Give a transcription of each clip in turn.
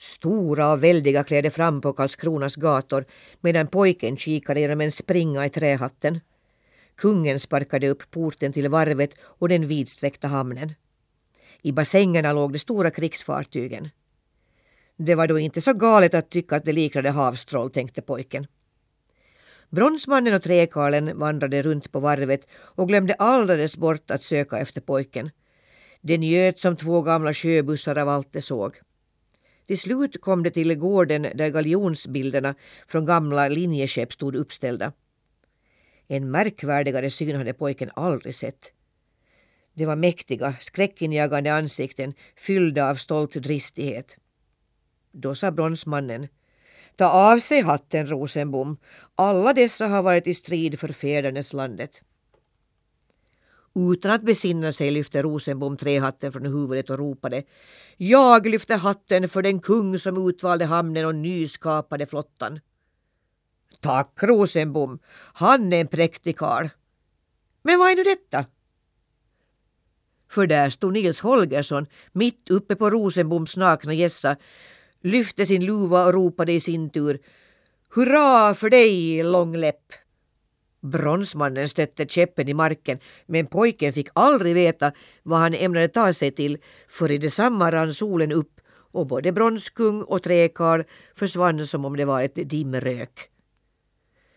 Stora och väldiga klädde fram på Karlskronas gator medan pojken kikade genom en springa i trähatten. Kungen sparkade upp porten till varvet och den vidsträckta hamnen. I bassängerna låg de stora krigsfartygen. Det var då inte så galet att tycka att det liknade havstroll, tänkte pojken. Bronsmannen och träkarlen vandrade runt på varvet och glömde alldeles bort att söka efter pojken. De njöt som två gamla sjöbussar av allt de såg. Till slut kom de till gården där galjonsbilderna från gamla linjeskepp stod uppställda. En märkvärdigare syn hade pojken aldrig sett. Det var mäktiga, skräckinjagande ansikten fyllda av stolt dristighet. Då sa bronsmannen Ta av sig hatten, Rosenbom. Alla dessa har varit i strid för fäderneslandet. Utan att besinna sig lyfte Rosenbom trähatten från huvudet och ropade Jag lyfter hatten för den kung som utvalde hamnen och nyskapade flottan. Tack Rosenbom, han är en präktig karl. Men vad är nu detta? För där stod Nils Holgersson mitt uppe på Rosenboms nakna gässa, lyfte sin luva och ropade i sin tur Hurra för dig, långläpp! Bronsmannen stötte käppen i marken men pojken fick aldrig veta vad han ämnade ta sig till för i detsamma rann solen upp och både bronskung och träkarl försvann som om det var ett dimrök.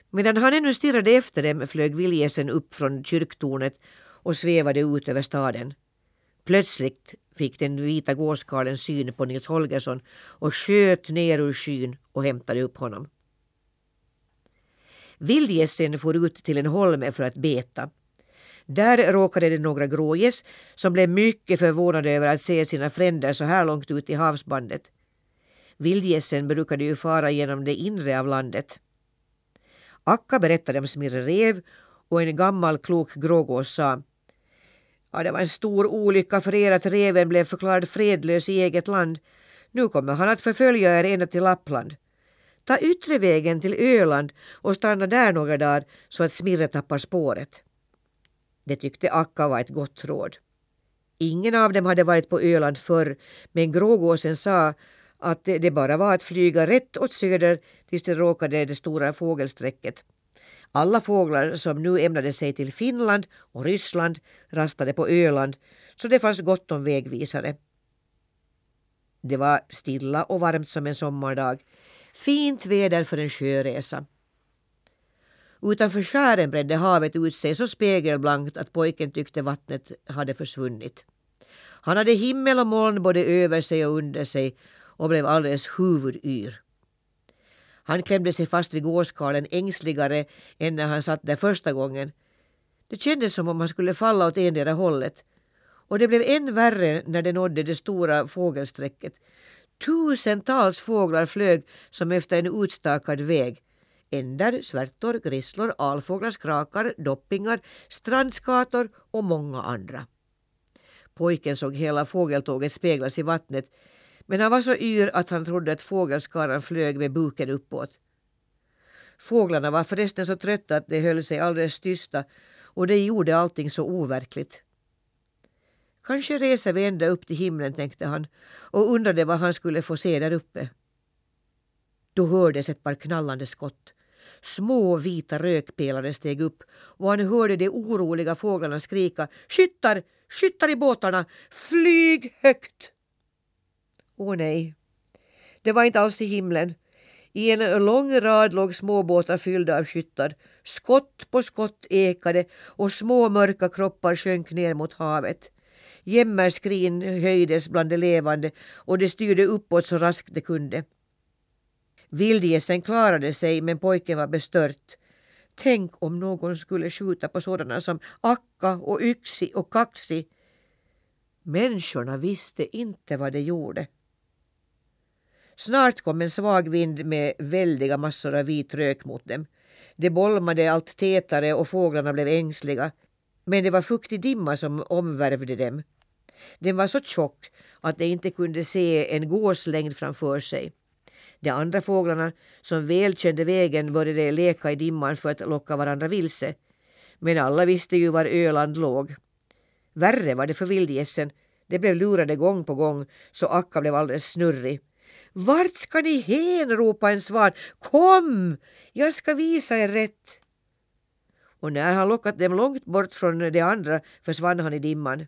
Medan han ännu stirrade efter dem flög vildgässen upp från kyrktornet och svävade ut över staden. Plötsligt fick den vita gåskarlen syn på Nils Holgersson och sköt ner ur skyn och hämtade upp honom. Vildgässen for ut till en holme för att beta. Där råkade det några grågäss som blev mycket förvånade över att se sina fränder så här långt ut i havsbandet. Vildgässen brukade ju fara genom det inre av landet. Akka berättade om Smirre Rev och en gammal klok grågås sa Ja, det var en stor olycka för er att reven blev förklarad fredlös i eget land. Nu kommer han att förfölja er ända till Lappland. Ta yttre vägen till Öland och stanna där några dagar så att Smirre tappar spåret. Det tyckte Akka var ett gott råd. Ingen av dem hade varit på Öland förr men grågåsen sa att det bara var att flyga rätt åt söder tills det råkade det stora fågelsträcket. Alla fåglar som nu ämnade sig till Finland och Ryssland rastade på Öland så det fanns gott om vägvisare. Det var stilla och varmt som en sommardag. Fint väder för en sjöresa. Utanför skären bredde havet ut sig så spegelblankt att pojken tyckte vattnet hade försvunnit. Han hade himmel och moln både över sig och under sig och blev alldeles huvudyr. Han klämde sig fast vid gåskarlen ängsligare än när han satt där första gången. Det kändes som om han skulle falla åt endera hållet. Och det blev än värre när det nådde det stora fågelsträcket. Tusentals fåglar flög som efter en utstakad väg. Ändar, svärtor, grisslor, alfåglar, skrakar, doppingar, strandskator och många andra. Pojken såg hela fågeltåget speglas i vattnet men han var så yr att han trodde att fågelskaran flög med buken uppåt. Fåglarna var förresten så trötta att de höll sig alldeles tysta och det gjorde allting så overkligt. Kanske reser vi ända upp till himlen, tänkte han och undrade vad han skulle få se där uppe. Då hördes ett par knallande skott. Små vita rökpelare steg upp och han hörde de oroliga fåglarna skrika Skyttar! Skyttar i båtarna! Flyg högt! Åh nej, det var inte alls i himlen. I en lång rad låg småbåtar fyllda av skyttar. Skott på skott ekade och små mörka kroppar sjönk ner mot havet. Jämmerskrin höjdes bland de levande och de styrde uppåt så raskt de kunde. Vildgässen klarade sig men pojken var bestört. Tänk om någon skulle skjuta på sådana som Akka och Yksi och Kaksi. Människorna visste inte vad de gjorde. Snart kom en svag vind med väldiga massor av vit rök mot dem. Det bolmade allt tätare och fåglarna blev ängsliga. Men det var fuktig dimma som omvärvde dem. Den var så tjock att de inte kunde se en gåslängd framför sig. De andra fåglarna, som väl kände vägen, började leka i dimman för att locka varandra vilse. Men alla visste ju var Öland låg. Värre var det för vildgässen. De blev lurade gång på gång så Akka blev alldeles snurrig. Vart ska ni hän? ropade en svan. Kom, jag ska visa er rätt. Och när han lockat dem långt bort från de andra försvann han i dimman.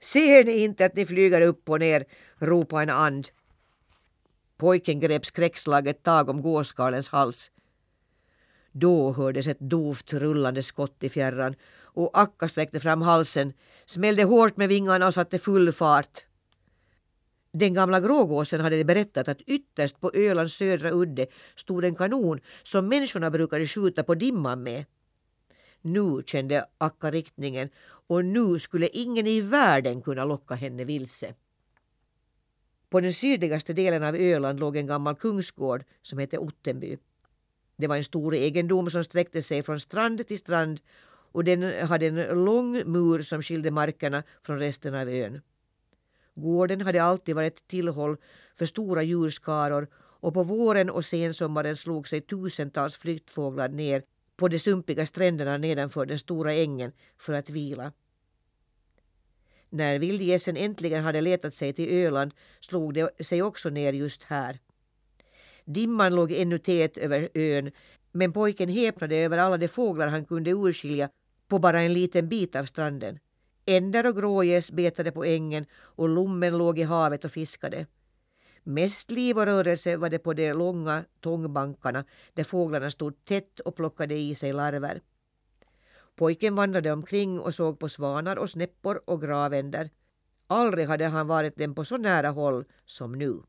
Ser ni inte att ni flyger upp och ner? ropade en and. Pojken grep skräckslaget tag om gåskarlens hals. Då hördes ett dovt rullande skott i fjärran och Akka sträckte fram halsen, smällde hårt med vingarna och satte full fart. Den gamla grågåsen hade berättat att ytterst på Ölands södra udde stod en kanon som människorna brukade skjuta på dimman med. Nu kände Akka riktningen och nu skulle ingen i världen kunna locka henne vilse. På den sydligaste delen av Öland låg en gammal kungsgård som hette Ottenby. Det var en stor egendom som sträckte sig från strand till strand och den hade en lång mur som skilde markerna från resten av ön. Gården hade alltid varit tillhåll för stora djurskaror och på våren och sensommaren slog sig tusentals flyktfåglar ner på de sumpiga stränderna nedanför den stora ängen för att vila. När vildgässen äntligen hade letat sig till Öland slog de sig också ner just här. Dimman låg ännu tät över ön men pojken häpnade över alla de fåglar han kunde urskilja på bara en liten bit av stranden. Änder och grågäss betade på ängen och lommen låg i havet och fiskade. Mest liv och rörelse var det på de långa tångbankarna där fåglarna stod tätt och plockade i sig larver. Pojken vandrade omkring och såg på svanar och snäppor och gravänder. Aldrig hade han varit den på så nära håll som nu.